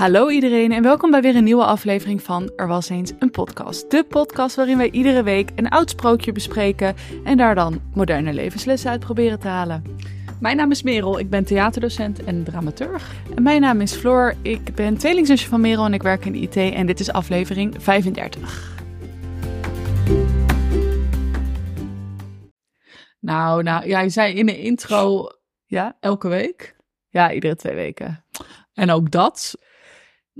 Hallo iedereen en welkom bij weer een nieuwe aflevering van Er was eens een podcast. De podcast waarin wij iedere week een oud sprookje bespreken en daar dan moderne levenslessen uit proberen te halen. Mijn naam is Merel, ik ben theaterdocent en dramaturg. En mijn naam is Floor, ik ben tweelingzusje van Merel en ik werk in IT en dit is aflevering 35. Nou, nou, jij zei in de intro Ja? elke week. Ja, iedere twee weken. En ook dat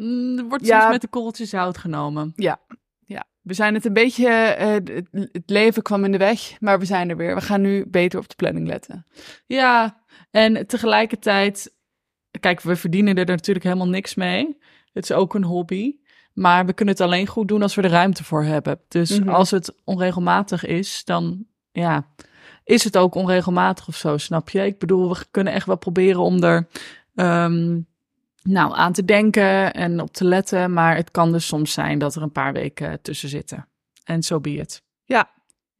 mm, wordt Ja. soms met de korreltjes zout genomen. Ja, ja. We zijn het een beetje, eh, het, het leven kwam in de weg, maar we zijn er weer. We gaan nu beter op de planning letten. Ja, en tegelijkertijd, kijk, we verdienen er natuurlijk helemaal niks mee. Het is ook een hobby. Maar we kunnen het alleen goed doen als we er ruimte voor hebben. Dus Mhm. als het onregelmatig is, dan ja, is het ook onregelmatig of zo, snap je? Ik bedoel, we kunnen echt wel proberen om er ehm, nou, aan te denken en op te letten. Maar het kan dus soms zijn dat er een paar weken tussen zitten. En zo be it. Ja,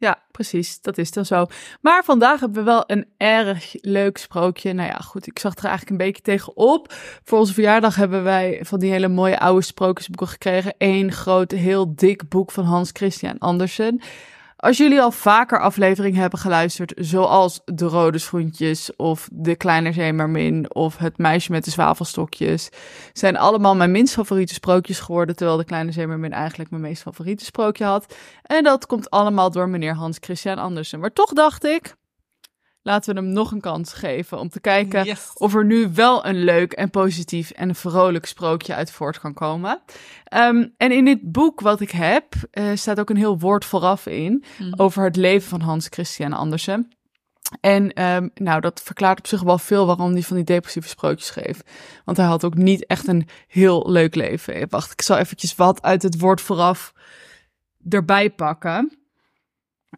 ja, precies. Dat is dan zo. Maar vandaag hebben we wel een erg leuk sprookje. Nou ja, goed, ik zag er eigenlijk een beetje tegenop. Voor onze verjaardag hebben wij van die hele mooie oude sprookjesboeken gekregen. Eén groot, heel dik boek van Hans Christian Andersen. Als jullie al vaker afleveringen hebben geluisterd, zoals De Rode Schoentjes of De Kleine Zeemermin of Het Meisje met de Zwavelstokjes, zijn allemaal mijn minst favoriete sprookjes geworden, terwijl De Kleine Zeemermin eigenlijk mijn meest favoriete sprookje had. En dat komt allemaal door meneer Hans Christian Andersen. Maar toch dacht ik, laten we hem nog een kans geven om te kijken Yes. of er nu wel een leuk en positief en vrolijk sprookje uit voort kan komen. Ehm, en in dit boek wat ik heb, eh, staat ook een heel woord vooraf in Mhm. over het leven van Hans Christian Andersen. En ehm, nou, dat verklaart op zich wel veel waarom hij van die depressieve sprookjes schreef. Want hij had ook niet echt een heel leuk leven. Wacht, ik zal eventjes wat uit het woord vooraf erbij pakken.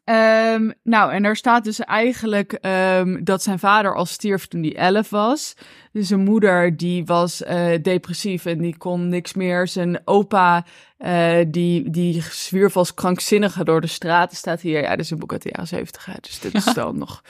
Ehm, nou, en er staat dus eigenlijk ehm, dat zijn vader al stierf toen hij elf was. Dus zijn moeder die was eh, depressief en die kon niks meer. Zijn opa eh, die, die zwierf als krankzinnige door de straten, staat hier. Ja, dit is een boek uit de jaren zeventig, dus dit is dan nog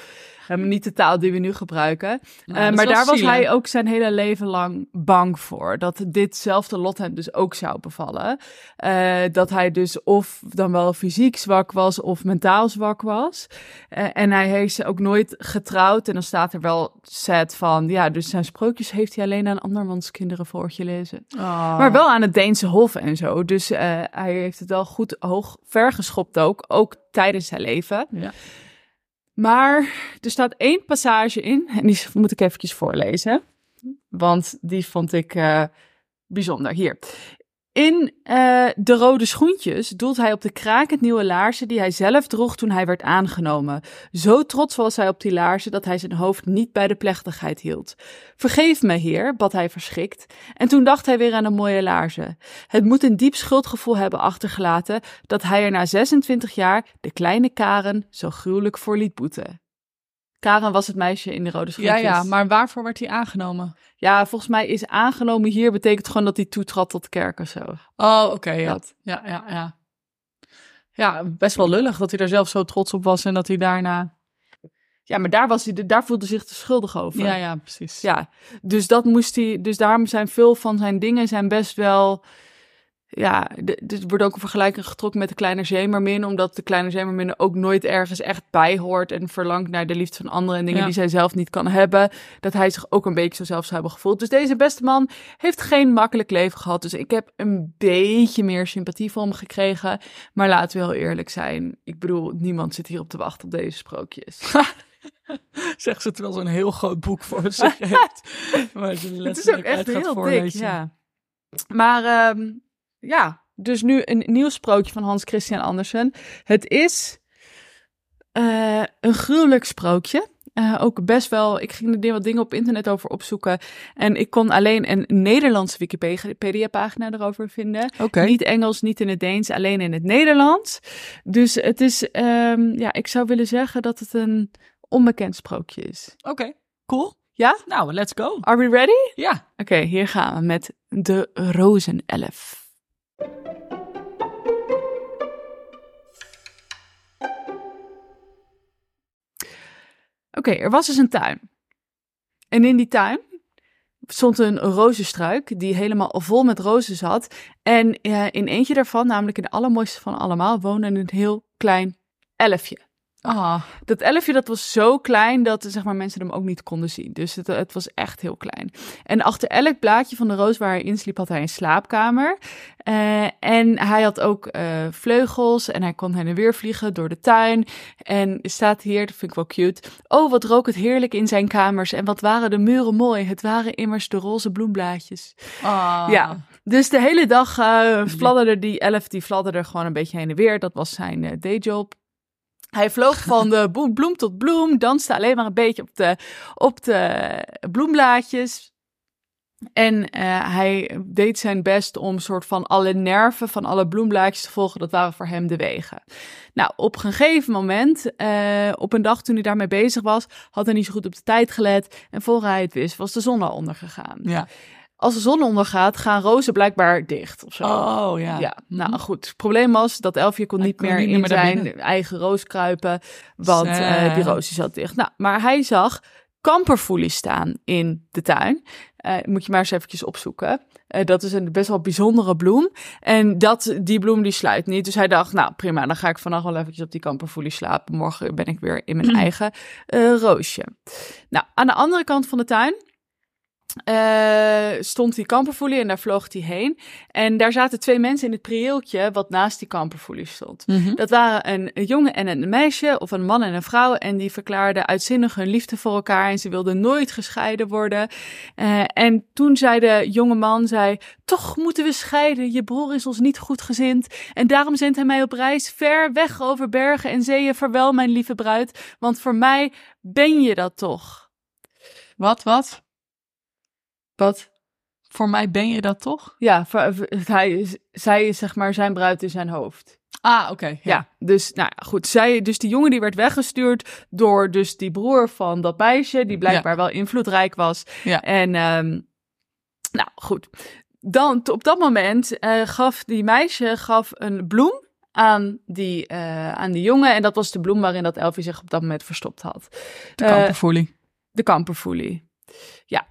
helemaal niet de taal die we nu gebruiken. Nou, Eh, is maar daar was zielig. hij ook zijn hele leven lang bang voor. Dat ditzelfde lot hem dus ook zou bevallen. Eh, dat hij dus of dan wel fysiek zwak was of mentaal zwak was. Eh, en hij heeft ze ook nooit getrouwd. En dan staat er wel set van, ja, dus zijn sprookjes heeft hij alleen aan andermans kinderen voorgelezen. Oh. Maar wel aan het Deense Hof en zo. Dus eh, hij heeft het wel goed hoog vergeschopt ook. Ook tijdens zijn leven. Ja. Maar er staat één passage in. En die moet ik eventjes voorlezen. Want die vond ik eh, bijzonder. Hier. In eh, De Rode Schoentjes doelt hij op de krakend nieuwe laarzen die hij zelf droeg toen hij werd aangenomen. Zo trots was hij op die laarzen dat hij zijn hoofd niet bij de plechtigheid hield. Vergeef me, heer, bad hij verschrikt. En toen dacht hij weer aan de mooie laarzen. Het moet een diep schuldgevoel hebben achtergelaten dat hij er na 26 jaar de kleine Karen zo gruwelijk voor liet boeten. Karen was het meisje in de rode Ja, schoentjes. ja, maar waarvoor werd hij aangenomen? Ja, volgens mij is aangenomen hier betekent gewoon dat hij toetrad tot kerk of zo. Oh, oké, ja. Ja, ja, ja. Ja, best wel lullig dat hij er zelf zo trots op was en dat hij daarna... Ja, maar daar, was hij, daar voelde hij zich te schuldig over. Ja, ja, precies. Ja, dus dat moest hij. Dus daarom zijn veel van zijn dingen zijn best wel. Ja, er wordt ook een vergelijking getrokken met de kleine zeemermin, omdat de kleine zeemermin er ook nooit ergens echt bij hoort en verlangt naar de liefde van anderen en dingen Ja. die zij zelf niet kan hebben. Dat hij zich ook een beetje zo zelf zou hebben gevoeld. Dus deze beste man heeft geen makkelijk leven gehad. Dus ik heb een beetje meer sympathie voor hem gekregen. Maar laten we heel eerlijk zijn. Ik bedoel, niemand zit hier op te wachten op deze sprookjes. Zegt ze terwijl ze een heel groot boek voor zich heeft. Maar ze Het is ook echt heel dik, ja. Maar ehm, ja, dus nu een nieuw sprookje van Hans Christian Andersen. Het is eh, een gruwelijk sprookje. Eh, ook best wel, ik ging er wat dingen op internet over opzoeken. En ik kon alleen een Nederlandse Wikipedia-pagina erover vinden. Niet Engels, niet in het Deens, alleen in het Nederlands. Dus het is, ehm, ja, ik zou willen zeggen dat het een onbekend sprookje is. Oké, cool. Ja? Nou, let's go. Are we ready? Ja. Oké, hier gaan we met de rozenelf. Oké, er was dus een tuin. En in die tuin, stond een rozenstruik die helemaal vol met rozen zat. En eh, in eentje daarvan, namelijk in de allermooiste van allemaal, woonde een heel klein elfje. Ah, Dat elfje dat was zo klein dat zeg maar, mensen hem ook niet konden zien. Dus het, het was echt heel klein. En achter elk blaadje van de roos waar hij in sliep had hij een slaapkamer. Eh, en hij had ook eh, vleugels en hij kon heen en weer vliegen door de tuin. En staat hier, dat vind ik wel cute. Oh, wat rook het heerlijk in zijn kamers. En wat waren de muren mooi. Het waren immers de roze bloemblaadjes. ah. Ja, dus de hele dag eh fladderde die elf, die fladderde gewoon een beetje heen en weer. Dat was zijn dayjob. Hij vloog van de bloem tot bloem, danste alleen maar een beetje op de, op de bloemblaadjes. En eh, hij deed zijn best om soort van alle nerven van alle bloemblaadjes te volgen. Dat waren voor hem de wegen. Nou, op een gegeven moment, eh, op een dag toen hij daarmee bezig was, had hij niet zo goed op de tijd gelet. En voor hij het wist, was de zon al ondergegaan Ja. Als de zon ondergaat, gaan rozen blijkbaar dicht of zo. Oh, ja. Ja, nou goed. Het probleem was dat Elfje kon Hij niet kon meer niet in meer zijn eigen roos kruipen, want eh, die roos die zat dicht. Nou, maar hij zag kamperfoelie staan in de tuin. Eh, moet je maar eens eventjes opzoeken. Eh, dat is een best wel bijzondere bloem. En dat, die bloem die sluit niet. Dus hij dacht, nou prima, dan ga ik vannacht wel eventjes op die kamperfoelie slapen. Morgen ben ik weer in mijn eigen eh, roosje. Nou, aan de andere kant van de tuin eh, stond die kamperfoelie en daar vloog hij heen. En daar zaten twee mensen in het prieeltje wat naast die kamperfoelie stond. Mhm. Dat waren een, een jongen en een meisje, of een man en een vrouw. En die verklaarden uitzinnig hun liefde voor elkaar. En ze wilden nooit gescheiden worden. Eh, en toen zei de jonge man, zei, toch moeten we scheiden. Je broer is ons niet goed gezind. En daarom zendt hij mij op reis ver weg over bergen en zeeën. Vaarwel, mijn lieve bruid. Want voor mij ben je dat toch. Wat, wat? Wat? Voor mij ben je dat toch? Ja, voor- voor- hij is, zij is zeg maar zijn bruid in zijn hoofd. Ah, oké. Ja. dus nou ja, goed. Zij, dus die jongen die werd weggestuurd door dus die broer van dat meisje, die blijkbaar wel invloedrijk was. Ja. En ehm, nou goed, dan op dat moment eh, gaf die meisje gaf een bloem aan die, eh, aan die jongen. En dat was de bloem waarin dat Elfie zich op dat moment verstopt had. De Eh, kamperfoelie. de kamperfoelie. Ja.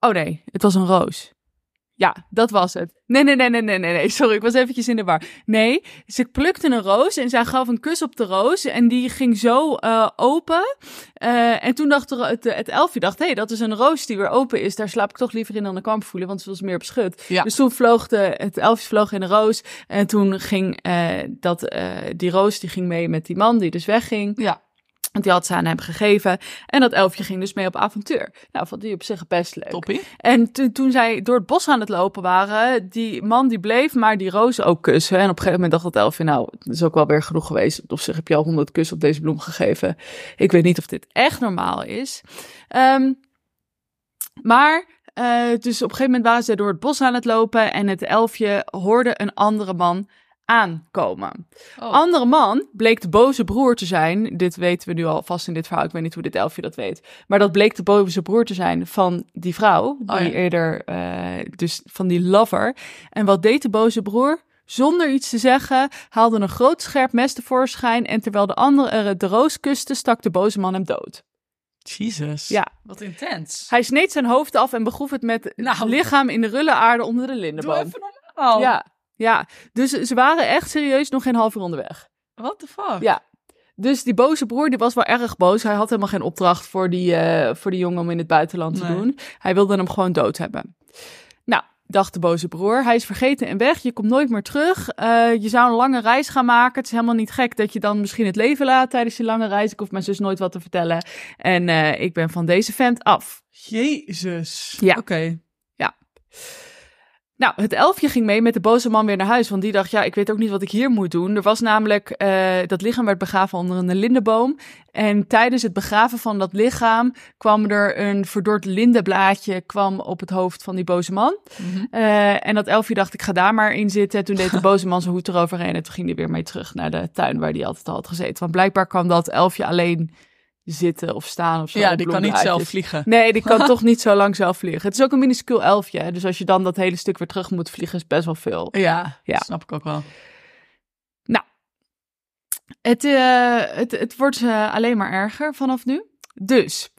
Oh nee, het was een roos. Ja, dat was het. Nee, nee, nee, nee, nee, nee, nee. Sorry, ik was eventjes in de war. Nee, ze plukte een roos en zij gaf een kus op de roos. En die ging zo eh, open. Eh, en toen dacht er, het, het elfje, dacht, hé, hey, dat is een roos die weer open is. Daar slaap ik toch liever in dan de kamperfoelie, want ze was meer beschut. Ja. Dus toen vloog de, het elfje vloog in de roos. En toen ging eh, dat, die roos, die ging mee met die man die dus wegging. Ja. Want die had ze aan hem gegeven. En dat elfje ging dus mee op avontuur. Nou, vond die op zich best leuk. Toppie. En to- toen zij door het bos aan het lopen waren, die man die bleef maar die rozen ook kussen. En op een gegeven moment dacht dat elfje, nou, dat is ook wel weer genoeg geweest. Op zich heb je al honderd kussen op deze bloem gegeven. Ik weet niet of dit echt normaal is. Ehm, maar, eh, dus op een gegeven moment waren ze door het bos aan het lopen en het elfje hoorde een andere man aankomen. Oh. Andere man bleek de boze broer te zijn. Dit weten we nu al vast in dit verhaal. Ik weet niet hoe dit elfje dat weet. Maar dat bleek de boze broer te zijn van die vrouw. Die Oh ja. eerder, eh, dus van die lover. En wat deed de boze broer? Zonder iets te zeggen, haalde een groot scherp mes tevoorschijn. En terwijl de andere de roos kuste, stak de boze man hem dood. Jesus. Ja. Wat intens. Hij sneed zijn hoofd af en begroef het met het Nou. lichaam in de rulle aarde onder de Doe lindenboom. even normaal. Ja, ja, dus ze waren echt serieus nog geen half uur onderweg. What the fuck? Ja. Dus die boze broer, die was wel erg boos. Hij had helemaal geen opdracht voor die, eh, voor die jongen om in het buitenland te doen. Hij wilde hem gewoon dood hebben. Nou, dacht de boze broer, hij is vergeten en weg. Je komt nooit meer terug. Eh, je zou een lange reis gaan maken. Het is helemaal niet gek dat je dan misschien het leven laat tijdens die lange reis. Ik hoef mijn zus nooit wat te vertellen. En eh, ik ben van deze vent af. Jezus. Ja. Oké. Nou, het elfje ging mee met de boze man weer naar huis. Want die dacht, ja, ik weet ook niet wat ik hier moet doen. Er was namelijk, eh, dat lichaam werd begraven onder een lindenboom. En tijdens het begraven van dat lichaam kwam er een verdord lindenblaadje kwam op het hoofd van die boze man. Mhm. Eh, en dat elfje dacht, ik ga daar maar in zitten. Toen deed de boze man zijn hoed eroverheen. En toen ging hij weer mee terug naar de tuin waar hij altijd al had gezeten. Want blijkbaar kan dat elfje alleen zitten of staan of zo. Ja, die kan niet zelf vliegen. Nee, die kan toch niet zo lang zelf vliegen. Het is ook een minuscuul elfje. hè. Dus als je dan dat hele stuk weer terug moet vliegen, is best wel veel. Ja, Ja. snap ik ook wel. Het, eh, het, het wordt eh, alleen maar erger vanaf nu. Dus,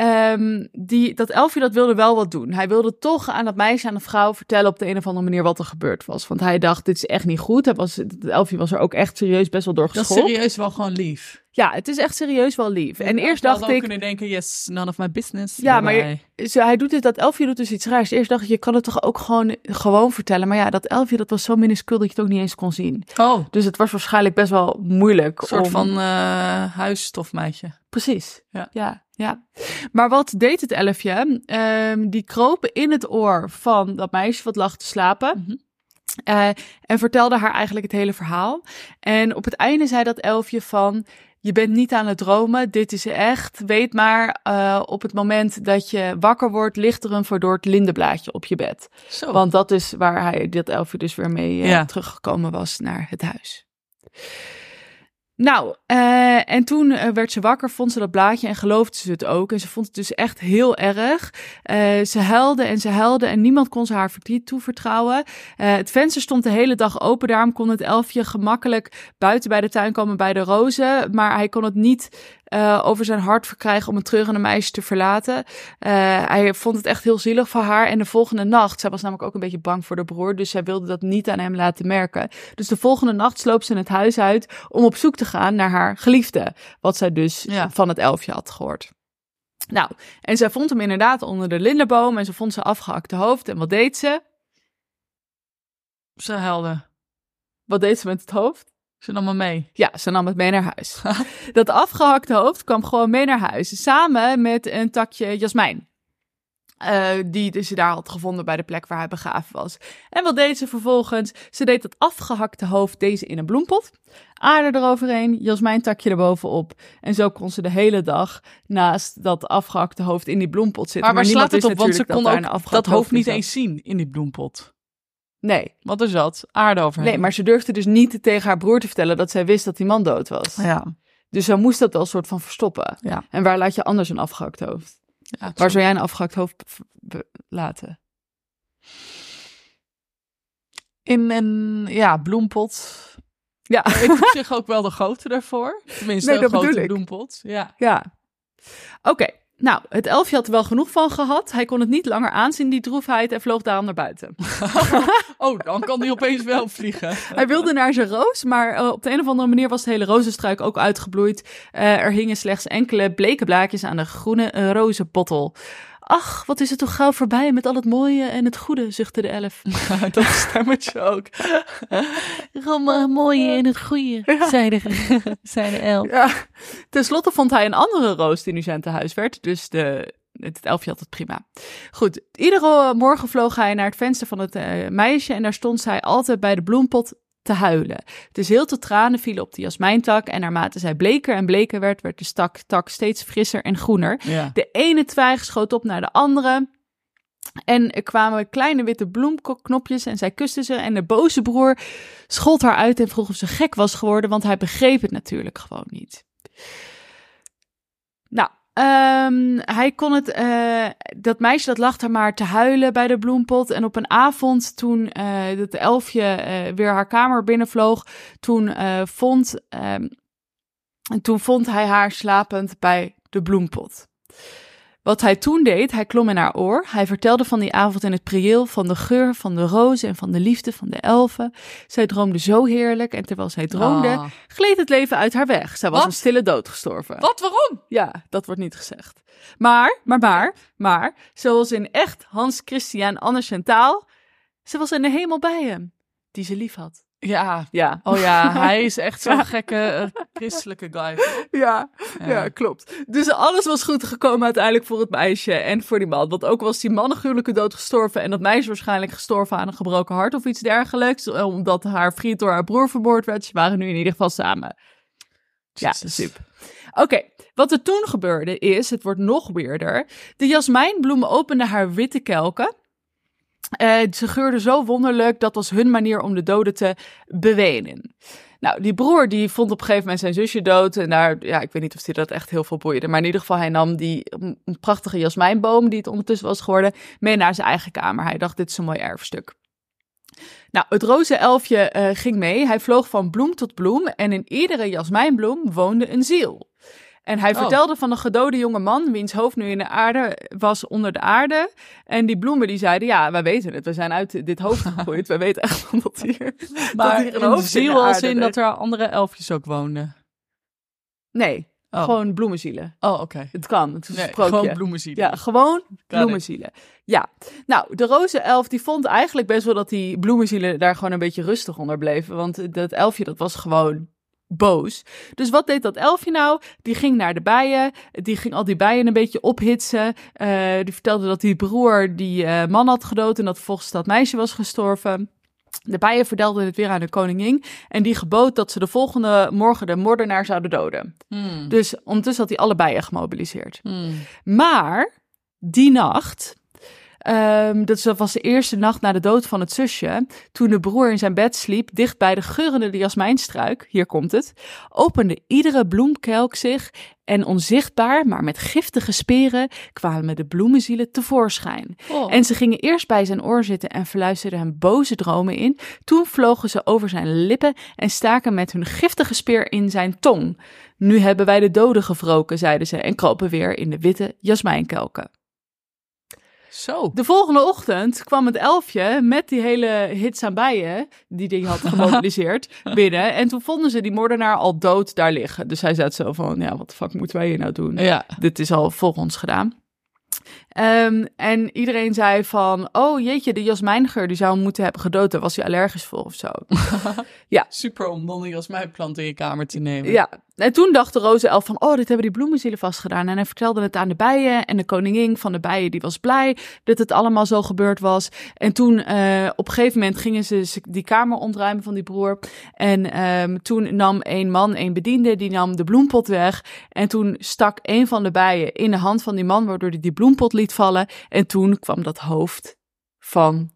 ehm, die, dat elfje dat wilde wel wat doen. Hij wilde toch aan dat meisje, aan de vrouw vertellen op de een of andere manier wat er gebeurd was. Want hij dacht, dit is echt niet goed. Hij was, het elfje was er ook echt serieus best wel door Dat is serieus wel gewoon lief. Ja, het is echt serieus wel lief. En eerst dacht ook ik, kunnen denken, yes, none of my business. Ja, maar je- Bye-bye. ze, hij doet dit, dat elfje doet dus iets raars. Eerst dacht ik, je kan het toch ook gewoon, gewoon vertellen. Maar ja, dat elfje dat was zo minuscuul dat je het ook niet eens kon zien. Oh, Dus het was waarschijnlijk best wel moeilijk. een soort om- van eh huisstofmeisje. Precies. Ja. ja, ja. Maar wat deed het elfje? Ehm, die kropen in het oor van dat meisje wat lag te slapen. Mhm. Eh, en vertelde haar eigenlijk het hele verhaal. En op het einde zei dat elfje van... Je bent niet aan het dromen, dit is echt. Weet maar, eh, op het moment dat je wakker wordt, ligt er een verdord lindenblaadje op je bed. Zo. Want dat is waar hij, dat elfje dus weer mee eh, Ja. teruggekomen was naar het huis. Nou, eh, en toen eh, werd ze wakker, vond ze dat blaadje en geloofde ze het ook. En ze vond het dus echt heel erg. Eh, ze huilde en ze huilde en niemand kon ze haar verdriet toevertrouwen. Het venster stond de hele dag open, daarom kon het elfje gemakkelijk buiten bij de tuin komen bij de rozen. Maar hij kon het niet over zijn hart verkrijgen om een treurende meisje te verlaten. Hij vond het echt heel zielig voor haar. En de volgende nacht, zij was namelijk ook een beetje bang voor de broer, dus zij wilde dat niet aan hem laten merken. Dus de volgende nacht sloop ze het huis uit om op zoek te gaan naar haar geliefde. Wat zij dus Ja. van het elfje had gehoord. Nou, en zij vond hem inderdaad onder de lindenboom en ze vond zijn afgehakte hoofd. En wat deed ze? Ze huilde. Wat deed ze met het hoofd? Ze nam me mee. Ja, ze nam het mee naar huis. dat afgehakte hoofd kwam gewoon mee naar huis. Samen met een takje jasmijn. Eh, die dus ze daar had gevonden bij de plek waar hij begraven was. En wat deed ze vervolgens? Ze deed dat afgehakte hoofd deze in een bloempot. Aarde eroverheen, jasmijntakje erbovenop. En zo kon ze de hele dag naast dat afgehakte hoofd in die bloempot zitten. Maar waar slaat het op? Want ze kon ook afgehakt dat hoofd niet eens zien in die bloempot. Nee, Wat er zat, aarde overheen. nee, maar ze durfde dus niet tegen haar broer te vertellen dat zij wist dat die man dood was. Ja, Dus zij moest dat wel een soort van verstoppen. ja. En waar laat je anders een afgehakt hoofd? Ja Waar zou jij een afgehakt hoofd laten? In een ja, bloempot. Ja, Ik op zich ook wel de grootte daarvoor. Tenminste, Nee, een grote bloempot. Ja. ja. Oké, nou, het elfje had er wel genoeg van gehad. Hij kon het niet langer aanzien, die droefheid, en vloog daarom naar buiten. Oh, dan kan die opeens wel vliegen. Hij wilde naar zijn roos, maar eh, op de een of andere manier was de hele rozenstruik ook uitgebloeid. Eh, er hingen slechts enkele bleke blaadjes aan de groene eh, rozenbottel. Ach, wat is het toch gauw voorbij met al het mooie en het goede, zuchtte de elf. dat stemmetje ook. Het mooie en het goede, zei, de, zei de elf. Ja, ten slotte vond hij een andere roos die nu zijn te huis werd. Dus de, het elfje had het prima. Goed, iedere morgen vloog hij naar het venster van het eh, meisje en daar stond zij altijd bij de bloempot te huilen. Dus heel te tranen vielen op de jasmijntak en naarmate zij bleker en bleker werd, werd de stak, tak steeds frisser en groener. Ja. De ene twijg schoot op naar de andere. En er kwamen kleine witte bloemknopjes en zij kuste ze. En de boze broer schold haar uit en vroeg of ze gek was geworden, want hij begreep het natuurlijk gewoon niet. Ehm, hij kon het, eh, dat meisje dat lag daar maar te huilen bij de bloempot. En op een avond toen eh het elfje eh, weer haar kamer binnenvloog, toen, vond, en toen vond hij haar slapend bij de bloempot. Wat hij toen deed, hij klom in haar oor. Hij vertelde van die avond in het prieel, van de geur van de rozen en van de liefde van de elfen. Zij droomde zo heerlijk en terwijl zij droomde, Ah. gleed het leven uit haar weg. Zij was Wat? een stille dood gestorven. Wat, waarom? Ja, dat wordt niet gezegd. Maar, maar, maar, maar, zoals in echt Hans Christian Andersen taal, ze was in de hemel bij hem, die ze lief had. Ja. Ja, Oh ja, hij is echt zo'n gekke eh, christelijke guy. ja, Ja. ja, klopt. Dus alles was goed gekomen uiteindelijk voor het meisje en voor die man. Want ook was die man een dood gestorven en dat meisje waarschijnlijk gestorven aan een gebroken hart of iets dergelijks, omdat haar vriend door haar broer vermoord werd. Ze waren nu in ieder geval samen. Ja, super. Oké, wat er toen gebeurde is, het wordt nog weerder. De jasmijnbloem opende haar witte kelken. Eh, ze geurde zo wonderlijk, dat was hun manier om de doden te bewenen. Nou, die broer die vond op een gegeven moment zijn zusje dood. En daar, ja, ik weet niet of hij dat echt heel veel boeide. Maar in ieder geval, hij nam die een een prachtige jasmijnboom, die het ondertussen was geworden, mee naar zijn eigen kamer. Hij dacht, dit is een mooi erfstuk. Nou, het roze elfje eh, ging mee. Hij vloog van bloem tot bloem en in iedere jasmijnbloem woonde een ziel. En hij Oh. vertelde van een gedode jonge man, wiens hoofd nu in de aarde was onder de aarde. En die bloemen die zeiden, ja, wij weten het. We zijn uit dit hoofd gegroeid. we weten echt wel dat hier... Maar hier een in hoofd in de ziel als in dat er andere elfjes ook woonden. Nee, Oh, gewoon bloemenzielen. oh oké. Het kan, het is Nee, gewoon bloemenzielen. Ja, gewoon bloemenzielen. Ja, nou, de roze elf die vond eigenlijk best wel dat die bloemenzielen daar gewoon een beetje rustig onder bleven. Want dat elfje dat was gewoon boos. Dus wat deed dat elfje nou? Die ging naar de bijen, die ging al die bijen een beetje ophitsen. Eh, die vertelde dat die broer die eh, man had gedood en dat volgens dat meisje was gestorven. De bijen vertelden het weer aan de koningin en die gebood dat ze de volgende morgen de moordenaar zouden doden. Hmm. Dus ondertussen had hij alle bijen gemobiliseerd. Hmm. Maar die nacht, ehm, dat was de eerste nacht na de dood van het zusje, toen de broer in zijn bed sliep, dicht bij de geurende jasmijnstruik, hier komt het, opende iedere bloemkelk zich en onzichtbaar, maar met giftige speren, kwamen de bloemenzielen tevoorschijn. Oh. En ze gingen eerst bij zijn oor zitten en verluisterden hem boze dromen in. Toen vlogen ze over zijn lippen en staken met hun giftige speer in zijn tong. Nu hebben wij de doden gewroken, zeiden ze en kropen weer in de witte jasmijnkelken. Zo. De volgende ochtend kwam het elfje met die hele hits aan bijen, die hij had gemobiliseerd, binnen. En toen vonden ze die moordenaar al dood daar liggen. Dus hij zat zo van, ja, wat de fuck moeten wij hier nou doen? Ja. dit is al voor ons gedaan. Ehm, en iedereen zei van, oh jeetje, de jasmijngeur, die zou hem moeten hebben gedood. Daar was hij allergisch voor of zo. Super om dan die als mijn plant in je kamer te nemen. ja, en toen dacht de roze elf van, oh, dit hebben die bloemenzielen vastgedaan. En hij vertelde het aan de bijen. En de koningin van de bijen, die was blij dat het allemaal zo gebeurd was. En toen, eh, op een gegeven moment, gingen ze die kamer ontruimen van die broer. En ehm, toen nam een man, een bediende, die nam de bloempot weg. En toen stak een van de bijen in de hand van die man, waardoor hij die bloempot liet vallen. En toen kwam dat hoofd van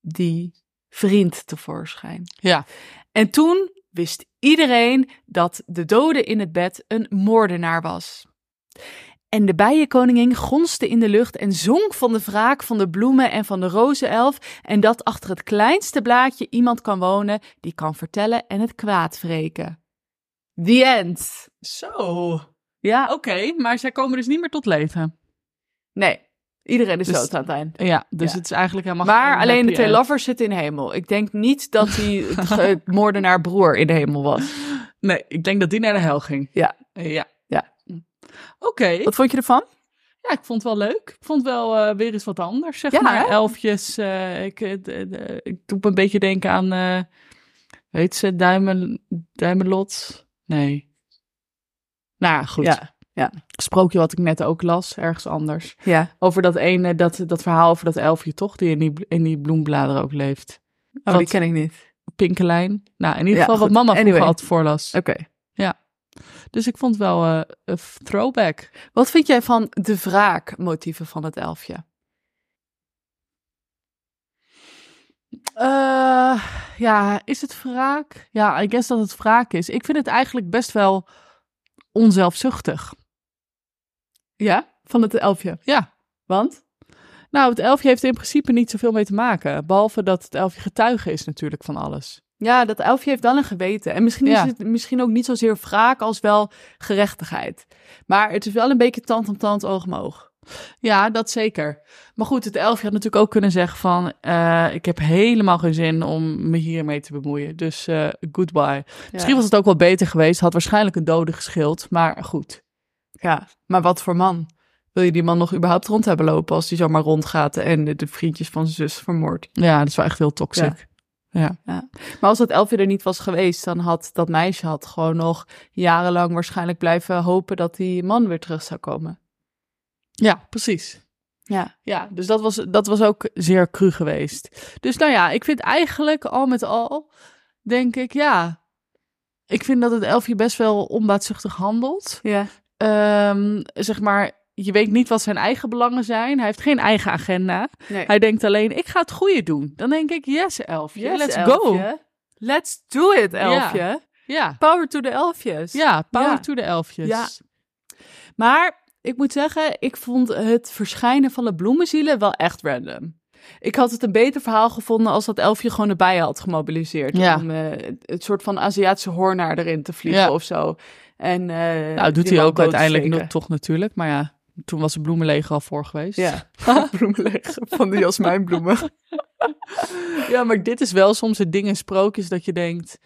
die vriend tevoorschijn. Ja. En toen wist iedereen dat de dode in het bed een moordenaar was. En de bijenkoningin gonste in de lucht en zong van de wraak van de bloemen en van de rozenelf en dat achter het kleinste blaadje iemand kan wonen die kan vertellen en het kwaad wreken. The end. Zo. Ja, Oké, maar zij komen dus niet meer tot leven. Nee. Iedereen is Dus- dood aan het eind. Ja, dus Ja. het is eigenlijk helemaal Maar alleen de twee lovers zitten in hemel. Ik denk niet dat die het moordenaar broer in de hemel was. Nee, ik denk dat die naar de hel ging. Ja. Ja. Ja. Oké. Wat vond je ervan? Ja, ik vond het wel leuk. Ik vond het wel eh, weer eens wat anders, zeg Ja, maar. hè? Elfjes. eh, ik, eh, de- de- ik doe me een beetje denken aan, eh weet ze, Duimen, Duimelot? Nee. Nou goed. Ja, ja. Sprookje wat ik net ook las, ergens anders. Ja. Over dat ene, dat, dat verhaal over dat elfje toch, die in die, in die bloembladeren ook leeft. Oh, Wat- die ken ik niet. Pinkelijn. Nou, in ieder Ja, geval wat mama vroeger Anyway. altijd voorlas. Oké. Dus ik vond het wel eh, een throwback. Wat vind jij van de wraakmotieven van het elfje? Eh, ja, is het wraak? Ja, I guess dat het wraak is. Ik vind het eigenlijk best wel onzelfzuchtig. Ja, van het elfje. Ja. Want? Nou, het elfje heeft in principe niet zoveel mee te maken. Behalve dat het elfje getuige is natuurlijk van alles. Ja, dat elfje heeft dan een geweten. En misschien Ja. is het misschien ook niet zozeer wraak als wel gerechtigheid. Maar het is wel een beetje tand om tand, oog om oog. Ja, dat zeker. Maar goed, het elfje had natuurlijk ook kunnen zeggen van... eh, ik heb helemaal geen zin om me hiermee te bemoeien. Dus eh, goodbye. Misschien was het ook wel beter geweest. Had waarschijnlijk een dode geschild. Maar goed. Ja, maar wat voor man? Wil je die man nog überhaupt rond hebben lopen als die zomaar rondgaat en de, vriendjes van zijn zus vermoordt? Ja, dat is wel echt heel toxic. Ja. Maar als dat elfje er niet was geweest, dan had dat meisje had gewoon nog jarenlang waarschijnlijk blijven hopen dat die man weer terug zou komen. Ja, precies. Ja. Ja, dus dat was, dat was ook zeer cru geweest. Dus nou ja, ik vind eigenlijk al met al, denk ik, ja. Ik vind dat het elfje best wel onbaatzuchtig handelt. Ja. Ehm, zeg maar, je weet niet wat zijn eigen belangen zijn. Hij heeft geen eigen agenda. Nee. Hij denkt alleen, ik ga het goede doen. Dan denk ik, yes, elfje, Yes, let's elfje. go. Let's do it, elfje. Ja, Power to the elfjes. ja power Ja. to the elfjes. Ja. Maar ik moet zeggen, ik vond het verschijnen van de bloemenzielen wel echt random. Ik had het een beter verhaal gevonden als dat elfje gewoon erbij had gemobiliseerd. Ja. Om eh, het soort van Aziatische hoornaar erin te vliegen Ja. of zo. En, eh, Nou, doet hij ook uiteindelijk nog, toch natuurlijk. Maar ja, toen was de bloemenleger al voor geweest. Ja, bloemenleger van de jasmijnbloemen. ja, maar dit is wel soms het ding in sprookjes dat je denkt...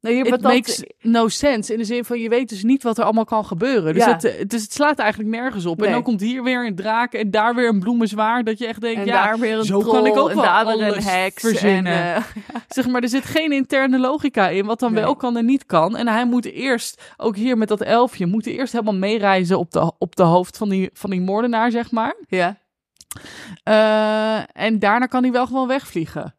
Nee, It dat- makes no sense. In de zin van, je weet dus niet wat er allemaal kan gebeuren. Dus, Ja. het, eh, dus het slaat eigenlijk nergens op. En dan komt hier weer een draak en daar weer een bloemenzwaar. Dat je echt denkt, en ja, daar weer een zo troll, kan ik ook wel weer een alles heks. verzinnen. En, eh, zeg maar, er zit geen interne logica in. Wat dan Nee. wel kan en niet kan. En hij moet eerst, ook hier met dat elfje, moet eerst helemaal meereizen op de, op de hoofd van die, van die moordenaar, zeg maar. ja. Eh, en daarna kan hij wel gewoon wegvliegen.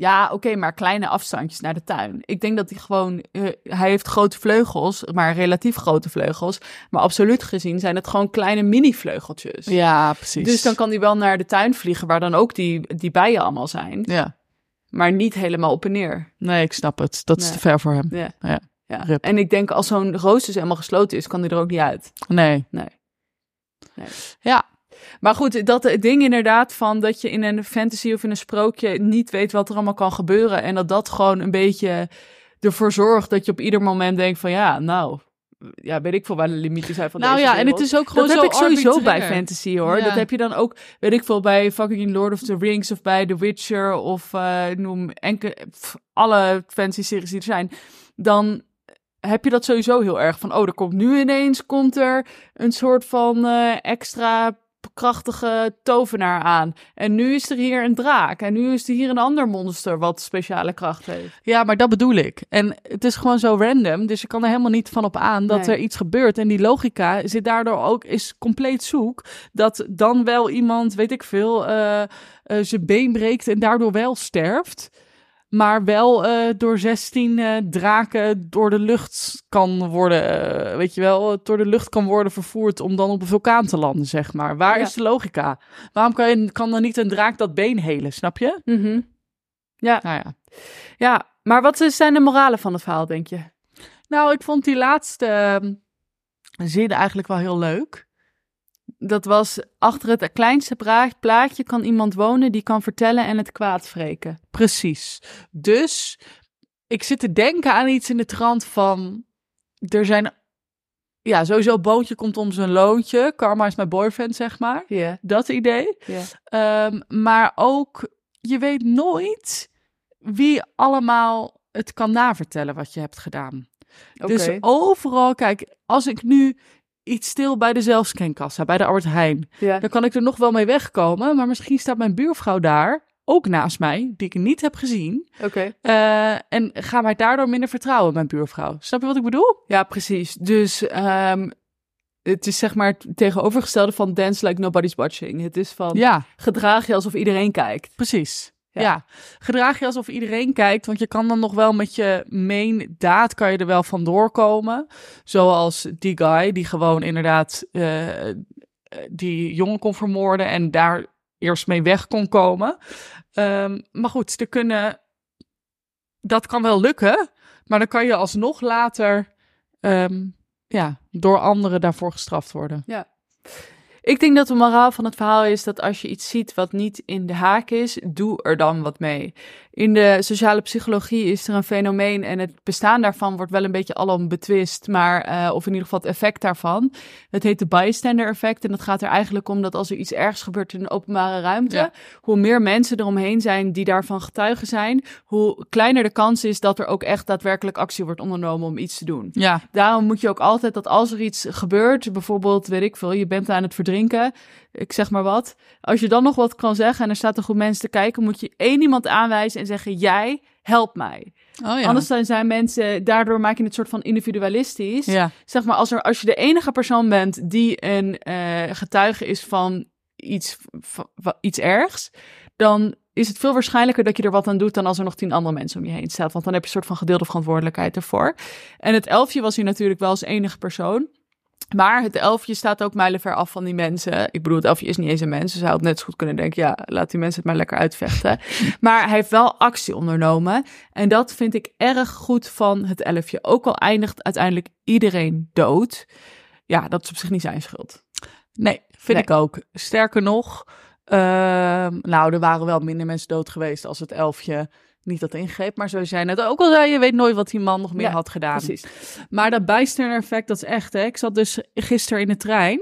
Ja, oké, maar kleine afstandjes naar de tuin. Ik denk dat hij gewoon... eh, hij heeft grote vleugels, maar relatief grote vleugels. Maar absoluut gezien zijn het gewoon kleine mini-vleugeltjes. Ja, precies. Dus dan kan hij wel naar de tuin vliegen, waar dan ook die, die bijen allemaal zijn. Ja, Maar niet helemaal op en neer. nee, ik snap het. Dat is te ver voor hem. Ja. Ja. En ik denk als zo'n roos dus helemaal gesloten is, kan hij er ook niet uit. Nee. Nee. Nee. Ja, Maar goed, dat het ding inderdaad van dat je in een fantasy of in een sprookje niet weet wat er allemaal kan gebeuren. En dat dat gewoon een beetje ervoor zorgt dat je op ieder moment denkt van ja, nou, ja, weet ik veel waar de limieten zijn van nou deze ja, en het is ook gewoon dat zo heb ik sowieso bij fantasy hoor. Ja. Dat heb je dan ook, weet ik veel, bij fucking Lord of the Rings of bij The Witcher of eh, noem enke, pff, alle fantasy series die er zijn. Dan heb je dat sowieso heel erg van, oh, er komt nu ineens komt er een soort van eh, extra krachtige tovenaar aan. En nu is er hier een draak. En nu is er hier een ander monster wat speciale kracht heeft. Ja, maar dat bedoel ik. En het is gewoon zo random, dus je kan er helemaal niet van op aan dat Nee. er iets gebeurt. En die logica zit daardoor ook, is compleet zoek. Dat dan wel iemand, weet ik veel, eh, zijn been breekt en daardoor wel sterft. Maar wel eh, door 16 eh, draken door de lucht kan worden, eh, weet je wel, door de lucht kan worden vervoerd om dan op een vulkaan te landen, zeg maar. Waar Ja. is de logica? Waarom kan, je, kan dan niet een draak dat been helen, snap je? Ja, Nou ja. ja, maar wat zijn de moralen van het verhaal, denk je? Nou, ik vond die laatste ehm, zin eigenlijk wel heel leuk. Dat was achter het kleinste plaatje kan iemand wonen die kan vertellen en het kwaad wreken. Precies. Dus ik zit te denken aan iets in de trant van... Er zijn... Ja, sowieso Boontje komt om zijn loontje. Karma is mijn boyfriend, zeg maar. Ja. Dat idee. Ja. Ehm, maar ook, je weet nooit wie allemaal het kan navertellen wat je hebt gedaan. Oké. Dus overal, kijk, als ik nu iets stil bij de zelfscankassa, bij de Albert Heijn, ja. dan kan ik er nog wel mee wegkomen. Maar misschien staat mijn buurvrouw daar, ook naast mij, die ik niet heb gezien. Oké. eh, en ga mij daardoor minder vertrouwen mijn buurvrouw. Snap je wat ik bedoel? Ja, precies. Dus ehm, het is zeg maar het tegenovergestelde van dance like nobody's watching. Het is van Ja, gedraag je alsof iedereen kijkt. precies. Ja. Ja. gedraag je alsof iedereen kijkt, want je kan dan nog wel met je main daad kan je er wel van doorkomen. Zoals die guy die gewoon inderdaad eh, die jongen kon vermoorden en daar eerst mee weg kon komen. Ehm, maar goed, er kunnen, dat kan wel lukken, maar dan kan je alsnog later ehm, ja, door anderen daarvoor gestraft worden. Ik denk dat de moraal van het verhaal is dat als je iets ziet wat niet in de haak is, doe er dan wat mee. In de sociale psychologie is er een fenomeen en het bestaan daarvan wordt wel een beetje alom betwist, maar, eh, of in ieder geval het effect daarvan. Het heet de bystander effect en dat gaat er eigenlijk om dat als er iets ergs gebeurt in een openbare ruimte, Ja. hoe meer mensen eromheen zijn die daarvan getuigen zijn, hoe kleiner de kans is dat er ook echt daadwerkelijk actie wordt ondernomen om iets te doen. Ja, Daarom moet je ook altijd dat als er iets gebeurt, bijvoorbeeld, weet ik veel, je bent aan het verdrinken, ik zeg maar wat. Als je dan nog wat kan zeggen en er staat een groep mensen te kijken, moet je één iemand aanwijzen en zeggen: Jij, help mij. oh ja. Anders dan zijn mensen, daardoor maak je het soort van individualistisch. ja. Zeg maar, als, er, als je de enige persoon bent die een eh, getuige is van iets, van, van iets ergs, dan is het veel waarschijnlijker dat je er wat aan doet dan als er nog tien andere mensen om je heen staan. Want dan heb je een soort van gedeelde verantwoordelijkheid ervoor. En het elfje was hier natuurlijk wel als enige persoon. Maar het elfje staat ook mijlenver af van die mensen. Ik bedoel, het elfje is niet eens een mens. Dus hij had net zo goed kunnen denken, ja, laat die mensen het maar lekker uitvechten. maar hij heeft wel actie ondernomen. En dat vind ik erg goed van het elfje. Ook al eindigt uiteindelijk iedereen dood. Ja, dat is op zich niet zijn schuld. Nee, vind Nee. ik ook. Sterker nog, ehm, nou, er waren wel minder mensen dood geweest als het elfje niet dat ingreep, maar zoals jij net ook al zei, je weet nooit wat die man nog meer Ja, had gedaan. Precies. Maar dat bijstander effect, dat is echt, hè. Ik zat dus gisteren in de trein.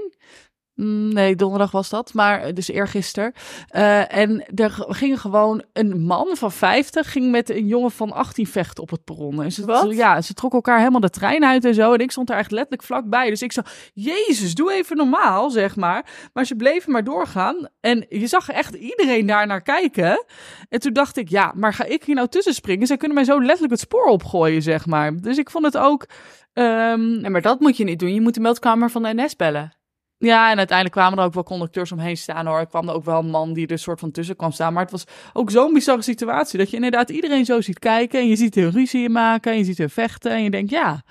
Mm, Nee, donderdag was dat, maar dus eergisteren. Eh en er ging gewoon een man van 50 ging met een jongen van 18 vechten op het perron. En ze, Wat? Ja, ze trokken elkaar helemaal de trein uit en zo. En ik stond daar echt letterlijk vlakbij. Dus ik zo, jezus, doe even normaal, zeg maar. Maar ze bleven maar doorgaan. En je zag echt iedereen daar naar kijken. En toen dacht ik, ja, maar ga ik hier nou tussen springen? Zij kunnen mij zo letterlijk het spoor opgooien, zeg maar. Dus ik vond het ook... ehm, Nee, maar dat moet je niet doen. Je moet de meldkamer van de NS bellen. Ja, en uiteindelijk kwamen er ook wel conducteurs omheen staan hoor. Er kwam er ook wel een man die er soort van tussen kwam staan. Maar het was ook zo'n bizarre situatie. Dat je inderdaad iedereen zo ziet kijken. En je ziet hun ruzie maken. En je ziet hun vechten. En je denkt, ja.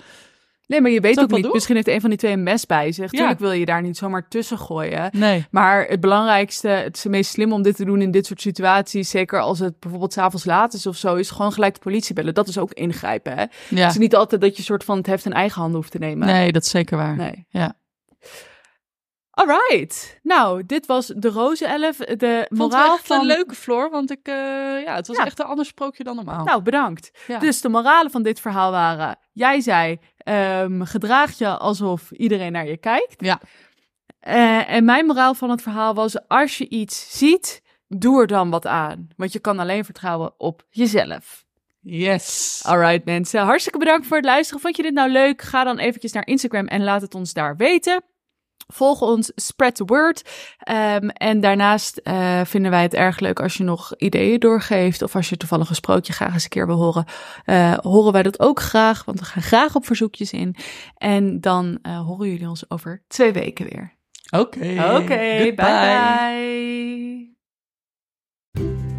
Nee, maar je weet ook niet. doen? Misschien heeft een van die twee een mes bij zich. Ja. Tuurlijk wil je daar niet zomaar tussen gooien. Nee. Maar het belangrijkste, het is het meest slim om dit te doen in dit soort situaties. Zeker als het bijvoorbeeld s'avonds laat is of zo, is gewoon gelijk de politie bellen. Dat is ook ingrijpen. Hè? Ja. Het is niet altijd dat je soort van het heft in eigen handen hoeft te nemen. Nee, dat is zeker waar. Nee. Ja. Alright. Nou, dit was de Roze Elf. De het moraal echt van... een leuke Floor, want ik, eh, ja, het was Ja. echt een ander sprookje dan normaal. Nou, bedankt. Ja. Dus de moralen van dit verhaal waren... Jij zei, ehm, gedraag je alsof iedereen naar je kijkt. Ja. Eh, en mijn moraal van het verhaal was... Als je iets ziet, doe er dan wat aan. Want je kan alleen vertrouwen op jezelf. Yes. Alright mensen, hartstikke bedankt voor het luisteren. Vond je dit nou leuk? Ga dan eventjes naar Instagram en laat het ons daar weten. Volg ons, spread the word. Ehm, en daarnaast eh, vinden wij het erg leuk als je nog ideeën doorgeeft. Of als je toevallig een sprookje graag eens een keer wil horen. eh, horen wij dat ook graag, want we gaan graag op verzoekjes in. En dan eh, horen jullie ons over twee weken weer. Oké. Oké, bye bye.